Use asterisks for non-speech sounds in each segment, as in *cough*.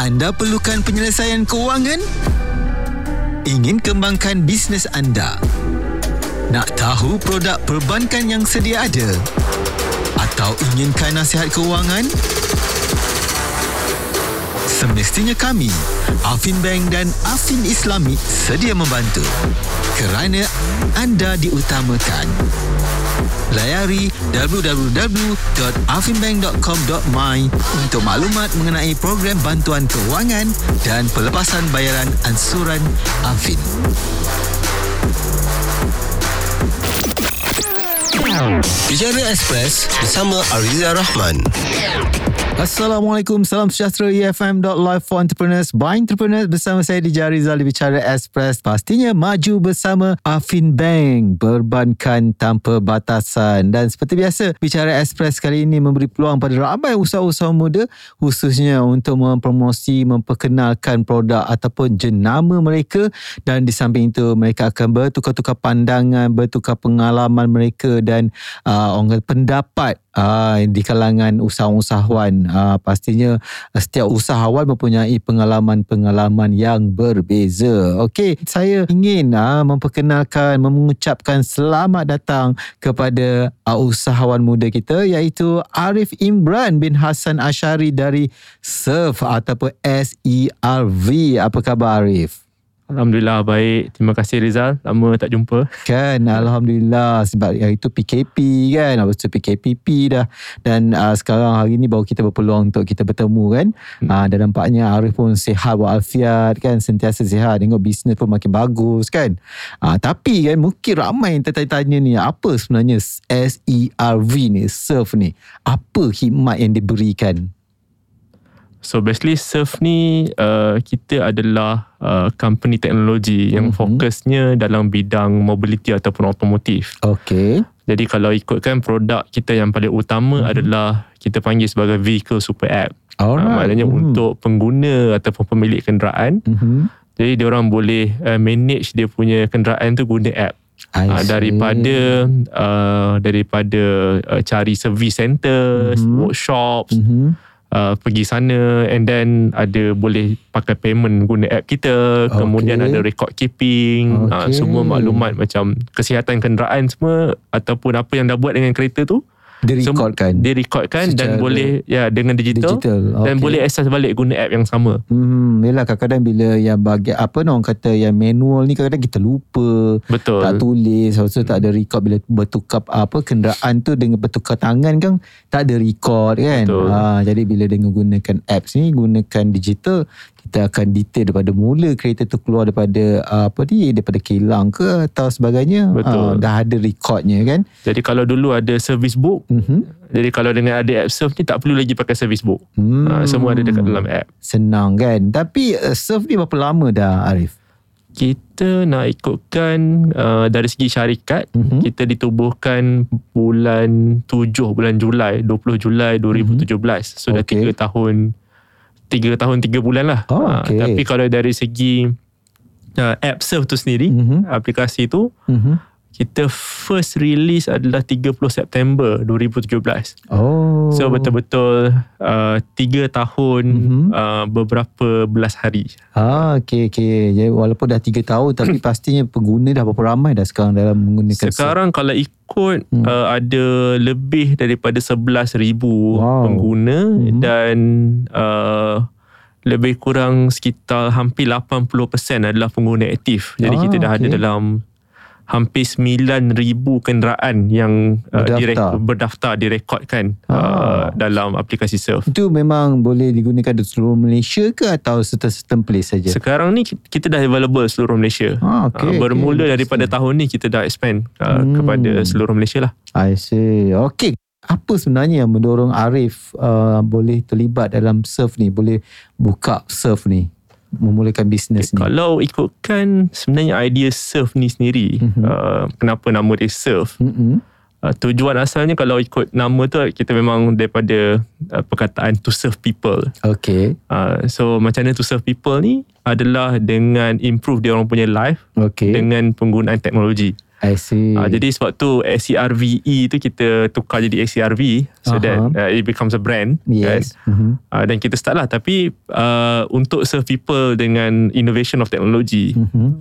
Anda perlukan penyelesaian kewangan? Ingin kembangkan bisnes anda? Nak tahu produk perbankan yang sedia ada? Atau inginkan nasihat kewangan? Semestinya kami, Afin Bank dan Afin Islamic sedia membantu kerana anda diutamakan. Layari www.afinbank.com.my untuk maklumat mengenai program bantuan kewangan dan pelepasan bayaran ansuran Afin. Bicara Express bersama Ariza Rahman. Assalamualaikum, salam sejahtera. EFM.live for entrepreneurs. By entrepreneurs bersama saya Dija Rizal di Bicara Express. Pastinya maju bersama Afin Bank, perbankan tanpa batasan. Dan seperti biasa, Bicara Express kali ini memberi peluang pada ramai usaha-usaha muda khususnya untuk mempromosi, memperkenalkan produk ataupun jenama mereka. Dan di samping itu mereka akan bertukar-tukar pandangan, bertukar pengalaman mereka dan uh, pendapat uh, di kalangan usahawan uh, pastinya uh, setiap usahawan mempunyai pengalaman-pengalaman yang berbeza. Okey, saya ingin uh, memperkenalkan mengucapkan selamat datang kepada uh, usahawan muda kita iaitu Arif Imran bin Hassan Ashari dari SERV ataupun SERV. Apa khabar Arif? Alhamdulillah baik. Terima kasih Rizal. Lama tak jumpa. Kan Alhamdulillah sebab yang itu PKP kan. Lepas tu PKPP dah. Dan uh, sekarang hari ni baru kita berpeluang untuk kita bertemu kan. Hmm. Uh, dan nampaknya Arif pun sihat walafiat kan. Sentiasa sihat. Tengok bisnes pun makin bagus kan. Uh, tapi kan mungkin ramai yang tertanya-tanya ni. Apa sebenarnya SERV ni, SERV ni. Apa khidmat yang diberikan? So basically Surf ni uh, kita adalah uh, company teknologi yang mm-hmm. fokusnya dalam bidang mobility ataupun otomotif. Okay. Jadi kalau ikutkan produk kita yang paling utama mm-hmm. adalah kita panggil sebagai vehicle super app. Alright. Uh, maknanya mm. untuk pengguna ataupun pemilik kenderaan. Mm-hmm. Jadi dia orang boleh uh, manage dia punya kenderaan tu guna app. Uh, daripada uh, daripada uh, cari service center, mm-hmm. workshops. Mm-hmm uh, pergi sana and then ada boleh pakai payment guna app kita okay. kemudian ada record keeping okay. uh, semua maklumat macam kesihatan kenderaan semua ataupun apa yang dah buat dengan kereta tu direkodkan direkodkan dan boleh ya dengan digital, digital. Okay. dan boleh access balik guna app yang sama hmm yalah kadang-kadang bila yang bagi apa orang kata yang manual ni kadang-kadang kita lupa betul tak tulis sebab tak ada record bila bertukar apa kenderaan tu dengan bertukar tangan kan tak ada record kan betul. ha jadi bila dengan gunakan apps ni gunakan digital kita akan detail daripada mula kereta tu keluar daripada uh, apa ni daripada kilang ke atau sebagainya Betul. Uh, dah ada recordnya kan jadi kalau dulu ada service book mm-hmm. jadi kalau dengan ada app surf ni tak perlu lagi pakai service book hmm. uh, semua ada dekat dalam app senang kan tapi uh, surf ni berapa lama dah Arif kita nak ikutkan uh, dari segi syarikat mm-hmm. kita ditubuhkan bulan 7 bulan Julai 20 Julai 2017 mm-hmm. so dah okay. 3 tahun tiga tahun tiga bulan lah. Oh, okay. uh, tapi kalau dari segi uh, app surf tu sendiri, mm-hmm. aplikasi tu, mm-hmm. Kita first release adalah 30 September 2017. Oh. So betul-betul uh, tiga tahun mm-hmm. uh, beberapa belas hari. Ah, okay, okay. Jadi walaupun dah tiga tahun tapi *clears throat* pastinya pengguna dah berapa ramai dah sekarang dalam menggunakan Sekarang surf. kalau ikut hmm. uh, ada lebih daripada 11,000 wow. pengguna hmm. dan uh, lebih kurang sekitar hampir 80% adalah pengguna aktif. Jadi ah, kita dah okay. ada dalam hampir 9,000 kenderaan yang uh, berdaftar. Direk, berdaftar direkodkan ah. uh, dalam aplikasi Surf. Itu memang boleh digunakan di seluruh Malaysia ke atau certain-certain place saja? Sekarang ni kita dah available seluruh Malaysia. Ah, okay, uh, bermula okay. daripada tahun ni kita dah expand uh, hmm. kepada seluruh Malaysia lah. I see. Okay. Apa sebenarnya yang mendorong Arif uh, boleh terlibat dalam surf ni? Boleh buka surf ni? Memulakan bisnes okay, ni? Kalau ikutkan sebenarnya idea surf ni sendiri, mm-hmm. uh, kenapa nama dia surf? Mm-hmm. Uh, tujuan asalnya kalau ikut nama tu kita memang daripada uh, perkataan to serve people. Okay. Uh, so macam mana to serve people ni adalah dengan improve dia orang punya life okay. dengan penggunaan teknologi. I see. Uh, jadi sebab tu SCRVE tu kita tukar jadi SCRV so uh-huh. that uh, it becomes a brand. Yes. Kan? Uh-huh. Uh, dan kita start lah. Tapi uh, untuk serve people dengan innovation of technology, uh-huh.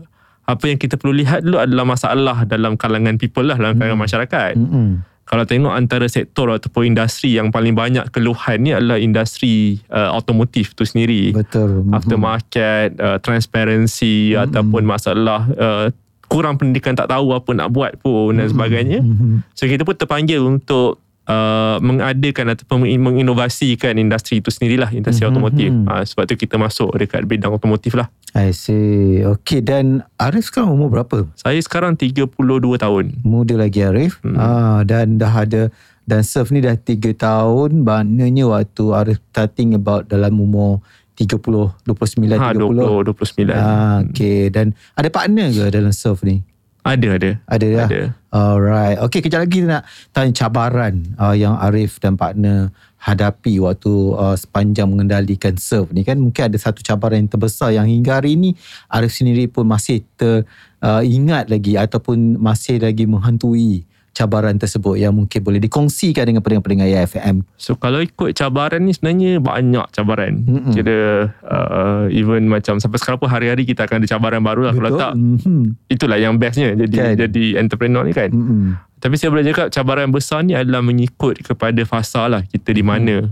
apa yang kita perlu lihat dulu adalah masalah dalam kalangan people lah, dalam kalangan uh-huh. masyarakat. Uh-huh. Kalau tengok antara sektor ataupun industri yang paling banyak keluhan ni adalah industri uh, automotif tu sendiri. Betul. Aftermarket, uh, transparency uh-huh. ataupun masalah uh, kurang pendidikan tak tahu apa nak buat pun dan sebagainya. Mm-hmm. So kita pun terpanggil untuk uh, mengadakan ataupun menginovasikan industri itu sendirilah, industri mm-hmm. otomotif. Uh, sebab tu kita masuk dekat bidang otomotif lah. I see. Okay dan Arif sekarang umur berapa? Saya sekarang 32 tahun. Muda lagi Arif. Mm. Ah, dan dah ada dan serve ni dah 3 tahun. Maknanya waktu Arif starting about dalam umur 30 29 ha, 30 20 29 ah okey. Dan ada partner ke dalam surf ni? Ada ada. Ada ya? Ada. alright. Okey kejap lagi nak tanya cabaran uh, yang Arif dan partner hadapi waktu uh, sepanjang mengendalikan surf ni. Kan mungkin ada satu cabaran yang terbesar yang hingga hari ini Arif sendiri pun masih teringat uh, lagi ataupun masih lagi menghantui cabaran tersebut yang mungkin boleh dikongsikan dengan pendengar-pendengar IFM? So kalau ikut cabaran ni sebenarnya banyak cabaran. Mm-hmm. Kira uh, even macam sampai sekarang pun hari-hari kita akan ada cabaran baru lah. Betul. Kalau tak, mm-hmm. itulah yang bestnya jadi kan. jadi entrepreneur ni kan. Mm-hmm. Tapi saya boleh cakap cabaran besar ni adalah mengikut kepada fasa lah kita di mana. Mm.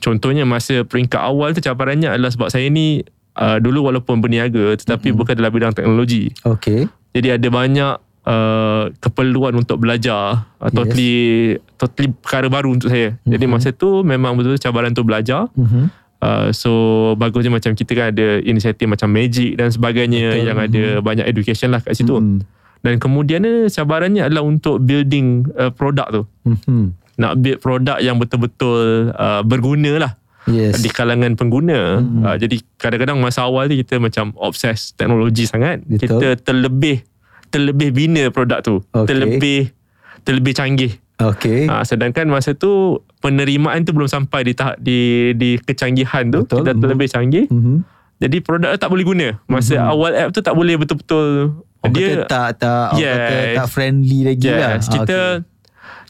Contohnya masa peringkat awal tu cabarannya adalah sebab saya ni uh, dulu walaupun berniaga tetapi mm-hmm. bukan dalam bidang teknologi. Okay. Jadi ada banyak uh, keperluan untuk belajar uh, totally yes. totally perkara baru untuk saya. Mm-hmm. Jadi masa tu memang betul cabaran untuk belajar. Mm-hmm. Uh, so bagusnya macam kita kan ada inisiatif macam magic dan sebagainya betul. yang mm-hmm. ada banyak education lah kat situ. Mm-hmm. Dan kemudian cabarannya adalah untuk building uh, produk tu. Mm-hmm. Nak build produk yang betul-betul uh, berguna lah. Yes. Di kalangan pengguna mm-hmm. uh, Jadi kadang-kadang masa awal tu Kita macam Obses teknologi sangat Betul. Kita terlebih terlebih bina produk tu okay. terlebih terlebih canggih okey ha, sedangkan masa tu penerimaan tu belum sampai di tahap di di kecanggihan tu Betul. kita mm-hmm. terlebih canggih mm-hmm. jadi produk tu tak boleh guna masa mm-hmm. awal app tu tak boleh betul-betul oh, dia tak tak yes. kata tak friendly lagi yes. lah kita okay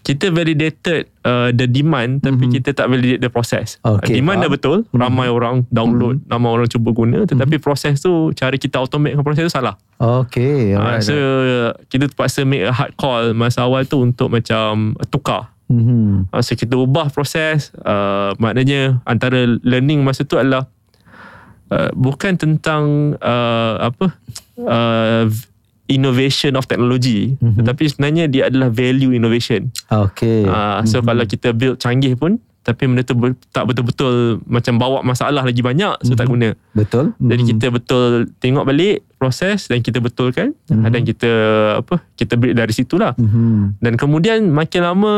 kita validated uh, the demand mm-hmm. tapi mhm. kita tak validate the process. Okay, demand faham. dah betul, mm-hmm. ramai orang download, mm-hmm. ramai orang cuba guna tetapi mm-hmm. proses tu cara kita automate proses tu salah. Okay. Uh, so kita terpaksa make a hard call masa awal tu untuk macam tukar. Mm-hmm. Uh, so kita ubah proses uh, maknanya antara learning masa tu adalah uh, bukan tentang uh, apa uh, innovation of technology mm-hmm. tetapi sebenarnya dia adalah value innovation okay uh, so mm-hmm. kalau kita build canggih pun tapi benda tu tak betul-betul macam bawa masalah lagi banyak so mm-hmm. tak guna betul mm-hmm. jadi kita betul tengok balik proses dan kita betulkan mm-hmm. dan kita apa kita build dari situlah mm-hmm. dan kemudian makin lama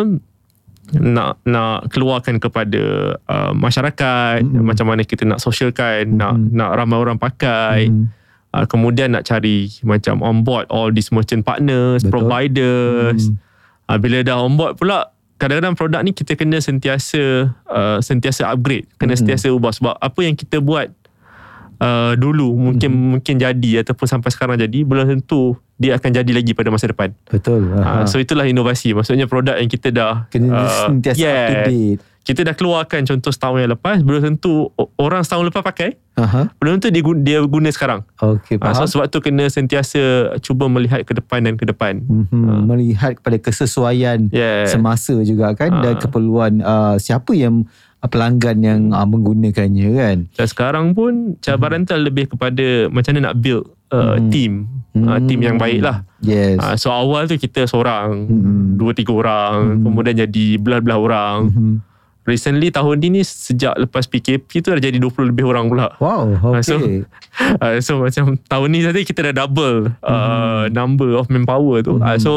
nak nak keluarkan kepada uh, masyarakat mm-hmm. macam mana kita nak socialkan mm-hmm. nak nak ramai orang pakai mm-hmm. Uh, kemudian nak cari macam on board all these merchant partners, Betul. providers. Hmm. Uh, bila dah on board pula, kadang-kadang produk ni kita kena sentiasa uh, sentiasa upgrade, kena hmm. sentiasa ubah sebab apa yang kita buat uh, dulu mungkin hmm. mungkin jadi ataupun sampai sekarang jadi belum tentu dia akan jadi lagi pada masa depan. Betul. Uh, so itulah inovasi. Maksudnya produk yang kita dah kena uh, sentiasa yeah, up to date kita dah keluarkan contoh setahun yang lepas belum tentu orang setahun lepas pakai uh-huh. belum tentu dia guna, dia guna sekarang okay, uh, so sebab tu kena sentiasa cuba melihat ke depan dan ke depan uh-huh. uh. melihat kepada kesesuaian yeah. semasa juga kan uh. dan keperluan uh, siapa yang uh, pelanggan yang uh, menggunakannya kan dan sekarang pun cabaran uh-huh. tu lebih kepada macam mana nak build uh, uh-huh. team uh, team yang baik lah yes. uh, so awal tu kita seorang uh-huh. dua tiga orang uh-huh. kemudian jadi belah-belah orang uh-huh recently tahun ni sejak lepas PKP tu dah jadi 20 lebih orang pula. Wow, *laughs* okay. So, *laughs* uh, so macam tahun ni tadi kita dah double uh, mm-hmm. number of manpower tu. Mm-hmm. Uh, so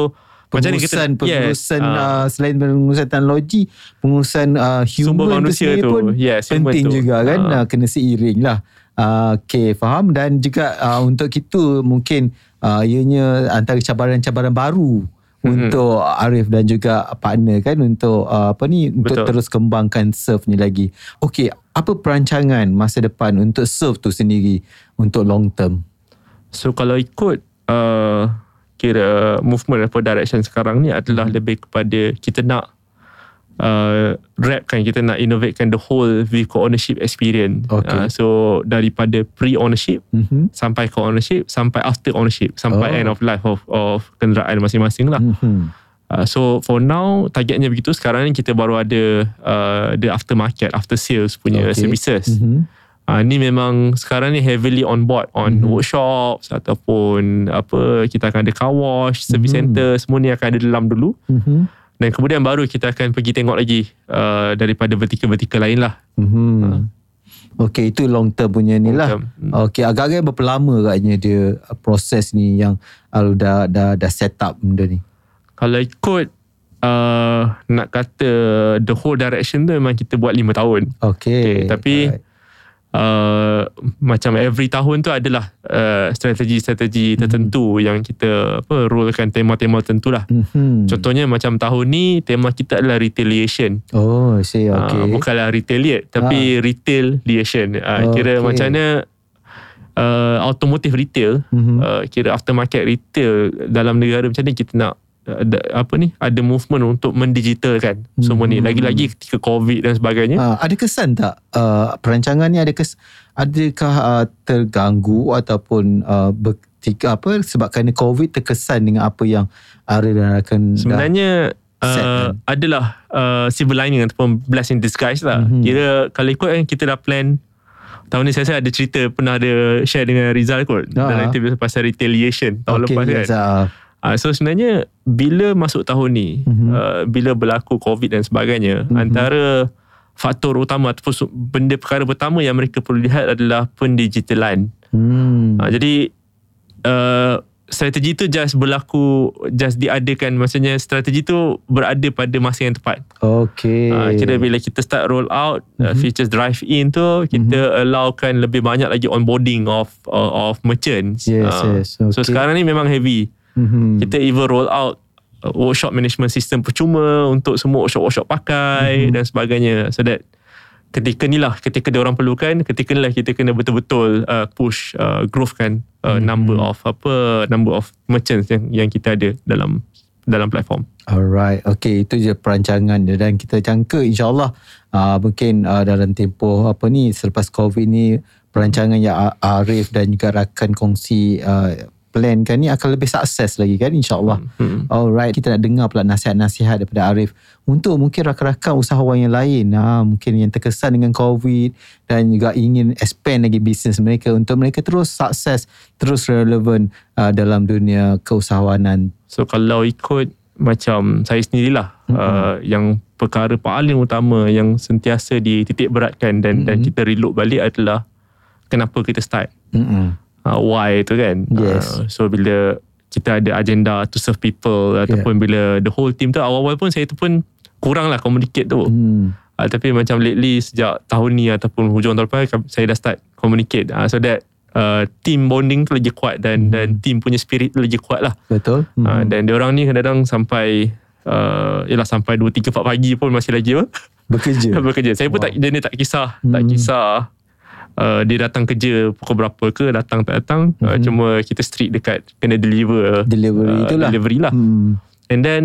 macam ni kita pengurusan yes, uh, selain pengurusan teknologi, pengurusan uh, human sumber manusia tu pun yes, penting tu. juga kan. Uh, kena seiring lah. Uh, okay, faham dan juga uh, untuk kita mungkin uh, ianya antara cabaran-cabaran baru mm-hmm. untuk Arif dan juga partner kan untuk uh, apa ni Betul. untuk terus kembangkan surf ni lagi. Okey, apa perancangan masa depan untuk surf tu sendiri untuk long term? So kalau ikut uh, kira movement atau direction sekarang ni adalah Hmm. lebih kepada kita nak uh, wrap kan kita nak innovatekan the whole vehicle ownership experience. Okay. Uh, so daripada pre-ownership Mhm. sampai ke ownership sampai after ownership sampai Oh. end of life of of kenderaan masing-masing lah. Mhm. Uh, so for now targetnya begitu sekarang ni kita baru ada uh, the aftermarket after sales punya Okay. services. Mhm. Uh, ni memang sekarang ni heavily on board on Mhm. workshops ataupun apa kita akan ada car wash, service Mhm. center semua ni akan ada dalam dulu Mhm. Dan kemudian baru kita akan pergi tengok lagi uh, daripada vertikal-vertikal lain lah. Mhm. Okey, itu long term punya ni lah. Hmm. Okey, agak-agak berapa lama agaknya dia uh, proses ni yang uh, dah dah dah set up benda ni? Kalau ikut uh, nak kata the whole direction tu memang kita buat 5 tahun. Okey. Okay, tapi alright. Uh, macam every tahun tu adalah uh, strategi-strategi tertentu yang kita apa rollkan tema-tema tertentu lah. Mhm. Contohnya macam tahun ni tema kita adalah retaliation. Oh, I see. Okay. Okey. Uh, bukanlah retaliate tapi retaliation. Uh, Kira Okey. macam mana uh, automotive retail, Mhm. uh, kira aftermarket retail dalam negara macam ni kita nak ada, apa ni ada movement untuk mendigitalkan semua ni. Lagi-lagi ketika COVID dan sebagainya. Uh, ada kesan tak uh, perancangan ni ada kes adakah uh, terganggu ataupun uh, ber, tika, apa sebab kerana COVID terkesan dengan apa yang Ara dan rakan dah Sebenarnya set uh, kan? adalah uh, silver lining ataupun blessing in disguise lah. Mhm. Kira kalau ikut kan kita dah plan tahun ni saya rasa ada cerita pernah ada share dengan Rizal kot Ah. dalam interview pasal retaliation tahun Okey, lepas kan. yes, uh, Uh, so sebenarnya bila masuk tahun ni Mhm. uh, bila berlaku COVID dan sebagainya Mhm. antara faktor utama ataupun benda perkara pertama yang mereka perlu lihat adalah pendigitalan. hmm. Uh, jadi uh, strategi tu just berlaku just diadakan maksudnya strategi tu berada pada masa yang tepat. Okey. Uh, kira bila kita start roll out uh, Mhm. features drive in tu kita allowkan lebih banyak lagi onboarding of uh, of merchants. Yes, Uh, yes. So Okay. sekarang ni memang heavy. Mhm. Kita even roll out uh, workshop management system percuma untuk semua workshop-workshop pakai Mhm. dan sebagainya so that ketika ni lah ketika dia orang perlukan ketika ni lah kita kena betul-betul uh, push uh, growth kan uh, Mhm. number of apa number of merchants yang yang kita ada dalam dalam platform. Alright, okay itu je perancangan dia dan kita jangka insyaAllah uh, mungkin uh, dalam tempoh apa ni selepas COVID ni perancangan yang Arif dan juga rakan kongsi uh, plan kan ni akan lebih sukses lagi kan insyaAllah. Hmm. Alright, kita nak dengar pula nasihat-nasihat daripada Arif untuk mungkin rakan-rakan usahawan yang lain ha, mungkin yang terkesan dengan COVID dan juga ingin expand lagi bisnes mereka untuk mereka terus sukses, terus relevan uh, dalam dunia keusahawanan. So kalau ikut macam saya sendirilah Mhm. uh, yang perkara paling utama yang sentiasa dititik beratkan dan dan Mhm. kita relook balik adalah kenapa kita start. Mm-mm. Uh, why tu kan. Yes. Uh, so bila kita ada agenda to serve people yeah. ataupun bila the whole team tu awal-awal pun saya tu pun kurang lah communicate tu. Hmm. Uh, tapi macam lately sejak tahun ni ataupun hujung tahun lepas saya dah start communicate. Uh, so that uh, team bonding tu lagi kuat dan Hmm. dan team punya spirit tu lagi kuat lah. Betul. Hmm. Uh, Hmm. dan orang ni kadang-kadang sampai uh, yalah sampai 2 3 4 pagi pun masih lagi apa? Bekerja. *laughs* bekerja. Saya pun Wow. tak dia ni tak kisah, tak Hmm. kisah uh, dia datang kerja pukul berapa ke, datang tak datang, uh, Mhm. cuma kita strict dekat kena deliver Delivery uh, itulah. delivery lah. Hmm. And then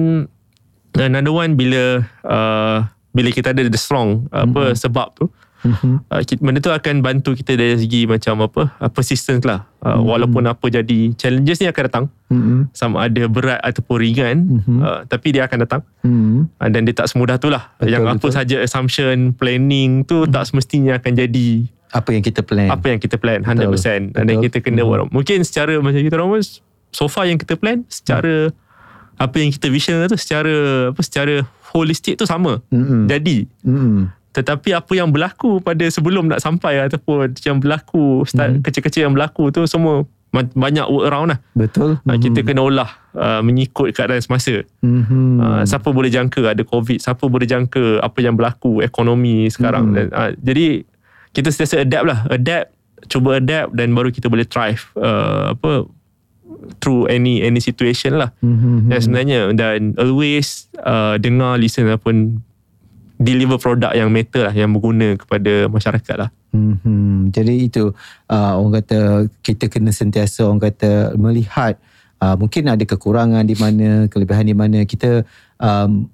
another one bila uh, bila kita ada the strong apa Mhm. sebab tu Mhm. uh, benda tu akan bantu kita dari segi macam apa uh, persistence lah uh, Mhm. walaupun apa jadi challenges ni akan datang Hmm. sama ada berat ataupun ringan Mhm. uh, tapi dia akan datang Hmm. uh, dan dia tak semudah tu lah Betul, yang apa saja assumption planning tu tak semestinya akan jadi Apa yang kita plan. apa yang kita plan Betul, 100% dan betul. kita kena Mhm. buat mungkin secara macam kita orang pun so far yang kita plan secara apa yang kita vision tu secara apa secara holistik tu sama Hmm. jadi Hmm. tetapi apa yang berlaku pada sebelum nak sampai ataupun yang berlaku start Mhm. kecil-kecil yang berlaku tu semua banyak work around lah Betul. uh, kita kena olah uh, mengikut keadaan semasa Hmm. Uh, siapa boleh jangka ada covid siapa boleh jangka apa yang berlaku ekonomi sekarang Hmm. dan uh, jadi kita sentiasa adapt lah adapt cuba adapt dan baru kita boleh thrive uh, apa through any any situation lah Hmm. dan sebenarnya dan always uh, dengar listen ataupun deliver produk yang matter lah yang berguna kepada masyarakat lah Hmm. Jadi itu uh, orang kata kita kena sentiasa orang kata melihat uh, mungkin ada kekurangan di mana, kelebihan di mana kita um,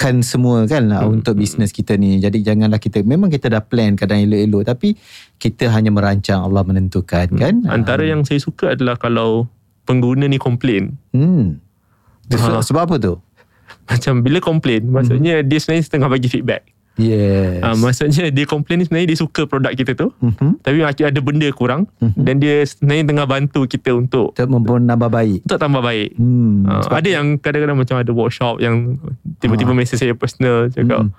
menetralkan semua kan lah hmm. untuk bisnes kita ni. Jadi janganlah kita memang kita dah plan kadang elok-elok tapi kita hanya merancang Allah menentukan hmm. kan. Antara uh, yang saya suka adalah kalau pengguna ni komplain. Hmm. Ha. Sebab apa tu? Macam bila komplain, maksudnya hmm. dia sebenarnya setengah bagi feedback. Yes. Uh, maksudnya dia komplain ni sebenarnya dia suka produk kita tu. Mm-hmm. Tapi ada benda kurang. Mm-hmm. Dan dia sebenarnya tengah bantu kita untuk. Untuk menambah baik. Untuk tambah baik. Hmm. Uh, ada yang kadang-kadang macam ada workshop yang tiba-tiba uh. mesej saya personal. Cakap. Mm.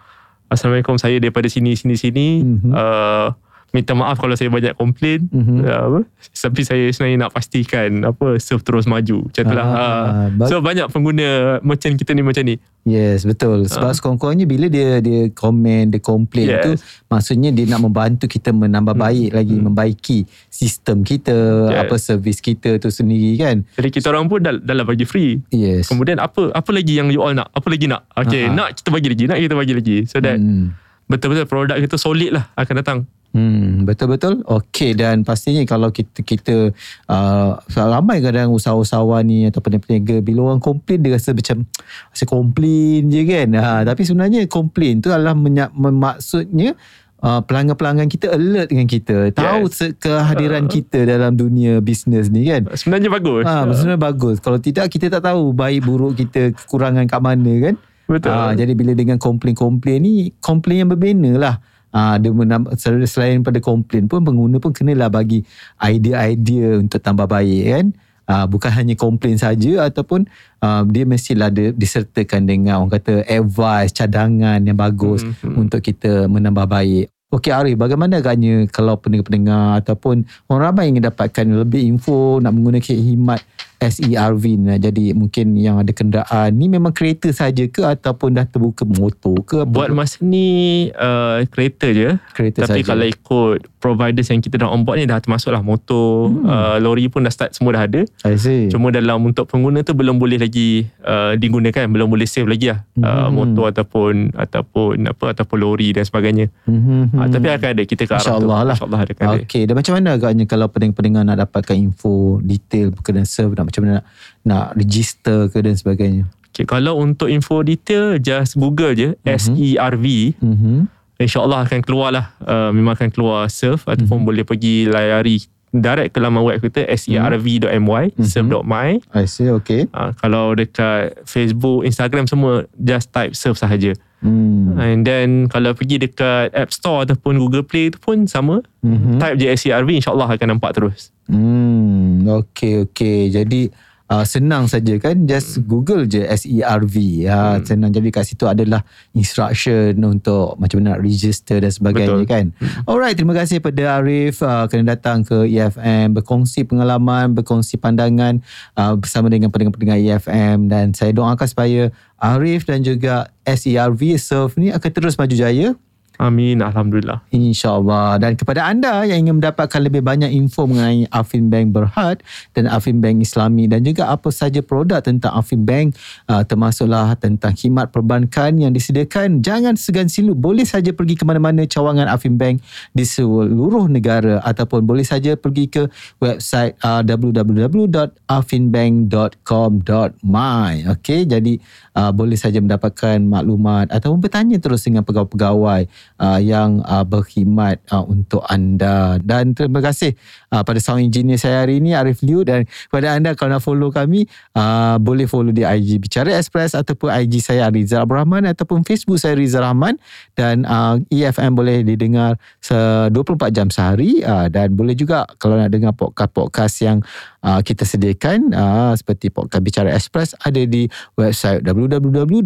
Assalamualaikum saya daripada sini, sini, sini. Mm-hmm. Uh, minta maaf kalau saya banyak komplain mm-hmm. apa tapi saya sebenarnya nak pastikan apa serve terus maju macam itulah ah, ha. so banyak pengguna merchant kita ni macam ni yes betul sebab ha. sekurang-kurangnya bila dia dia komen dia komplain yes. tu maksudnya dia nak membantu kita menambah hmm. baik lagi hmm. membaiki sistem kita yes. apa servis kita tu sendiri kan jadi kita orang pun dah, dah lah bagi free yes kemudian apa apa lagi yang you all nak apa lagi nak okay ha. nak kita bagi lagi nak kita bagi lagi so that hmm. betul-betul produk kita solid lah akan datang Hmm, betul-betul. Okey dan pastinya kalau kita kita uh, ramai kadang usahawan ni atau peniaga bila orang komplain dia rasa macam rasa komplain je kan. Ha, tapi sebenarnya komplain tu adalah maksudnya uh, pelanggan-pelanggan kita alert dengan kita. Tahu yes. kehadiran uh. kita dalam dunia bisnes ni kan. Sebenarnya bagus. Ha, sebenarnya bagus. Kalau tidak kita tak tahu baik buruk kita kekurangan kat mana kan. Betul. Ha, jadi bila dengan komplain-komplain ni komplain yang berbeza lah. Ah, dia menambah, selain pada komplain pun pengguna pun kenalah bagi idea-idea untuk tambah baik kan. Uh, bukan hanya komplain saja ataupun uh, dia mestilah de, disertakan dengan orang kata advice, cadangan yang bagus mm-hmm. untuk kita menambah baik. Okey Arif, bagaimana agaknya kalau pendengar-pendengar ataupun orang ramai ingin dapatkan lebih info nak menggunakan himat SERV ni jadi mungkin yang ada kenderaan ni memang kereta saja ke ataupun dah terbuka motor ke buat masa ni uh, kereta je kereta tapi saja. kalau ikut providers yang kita dah on board ni dah termasuk lah motor hmm. uh, lori pun dah start semua dah ada I see. cuma dalam untuk pengguna tu belum boleh lagi uh, digunakan belum boleh save lagi lah uh, hmm. uh, motor ataupun ataupun apa ataupun lori dan sebagainya hmm. uh, tapi akan ada kita ke arah InsyaAllah tu lah. InsyaAllah ada okay. dan macam mana agaknya kalau pendengar-pendengar nak dapatkan info detail berkenaan serve nak macam mana nak, nak register ke dan sebagainya. Okay, kalau untuk info detail, just google je mm-hmm. SERV. Mm-hmm. InsyaAllah akan keluar lah. Uh, memang akan keluar surf mm-hmm. ataupun boleh pergi layari direct ke laman web kita serv.my mm-hmm. surf.my I see, okay. Uh, kalau dekat Facebook, Instagram semua, just type surf sahaja. Mm. And then kalau pergi dekat App Store ataupun Google Play tu pun sama. Mm-hmm. Type je SERV insyaAllah akan nampak terus. Hmm, okay, okay. Jadi uh, senang saja kan just hmm. google je SERV ya hmm. senang jadi kat situ adalah instruction untuk macam mana nak register dan sebagainya Betul. kan hmm. alright terima kasih pada Arif uh, kena datang ke EFM berkongsi pengalaman berkongsi pandangan uh, bersama dengan pendengar-pendengar EFM dan saya doakan supaya Arif dan juga SERV Surf ni akan terus maju jaya Amin. Alhamdulillah. InsyaAllah. Dan kepada anda yang ingin mendapatkan lebih banyak info mengenai Afin Bank Berhad dan Afin Bank Islami dan juga apa saja produk tentang Afin Bank uh, termasuklah tentang khidmat perbankan yang disediakan, jangan segan silu. Boleh saja pergi ke mana-mana cawangan Afin Bank di seluruh negara ataupun boleh saja pergi ke website uh, www.afinbank.com.my Okay, jadi uh, boleh saja mendapatkan maklumat ataupun bertanya terus dengan pegawai-pegawai uh, yang uh, berkhidmat uh, untuk anda. Dan terima kasih uh, pada sound engineer saya hari ini Arif Liu. Dan kepada anda kalau nak follow kami uh, boleh follow di IG Bicara Express ataupun IG saya Rizal Rahman ataupun Facebook saya Rizal Rahman. Dan uh, EFM boleh didengar 24 jam sehari uh, dan boleh juga kalau nak dengar podcast-podcast yang uh, kita sediakan uh, seperti podcast Bicara Express ada di website www.efm.live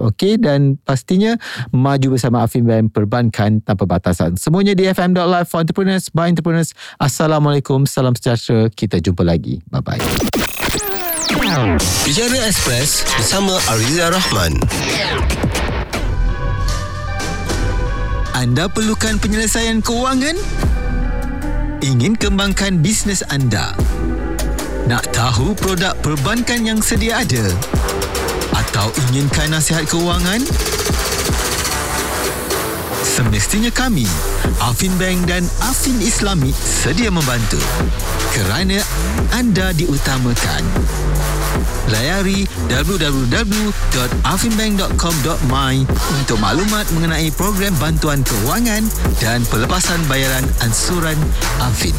okay dan pastinya maju bersama Afim Bank perbankan tanpa batasan. Semuanya di FM.live for entrepreneurs by entrepreneurs. Assalamualaikum, salam sejahtera. Kita jumpa lagi. Bye-bye. Bicara Express bersama Ariza Rahman. Anda perlukan penyelesaian keuangan? Ingin kembangkan bisnes anda? Nak tahu produk perbankan yang sedia ada? Atau inginkan nasihat keuangan? Semestinya kami, Afin Bank dan Afin Islamic sedia membantu. Kerana anda diutamakan. Layari www.afinbank.com.my untuk maklumat mengenai program bantuan kewangan dan pelepasan bayaran ansuran Afin.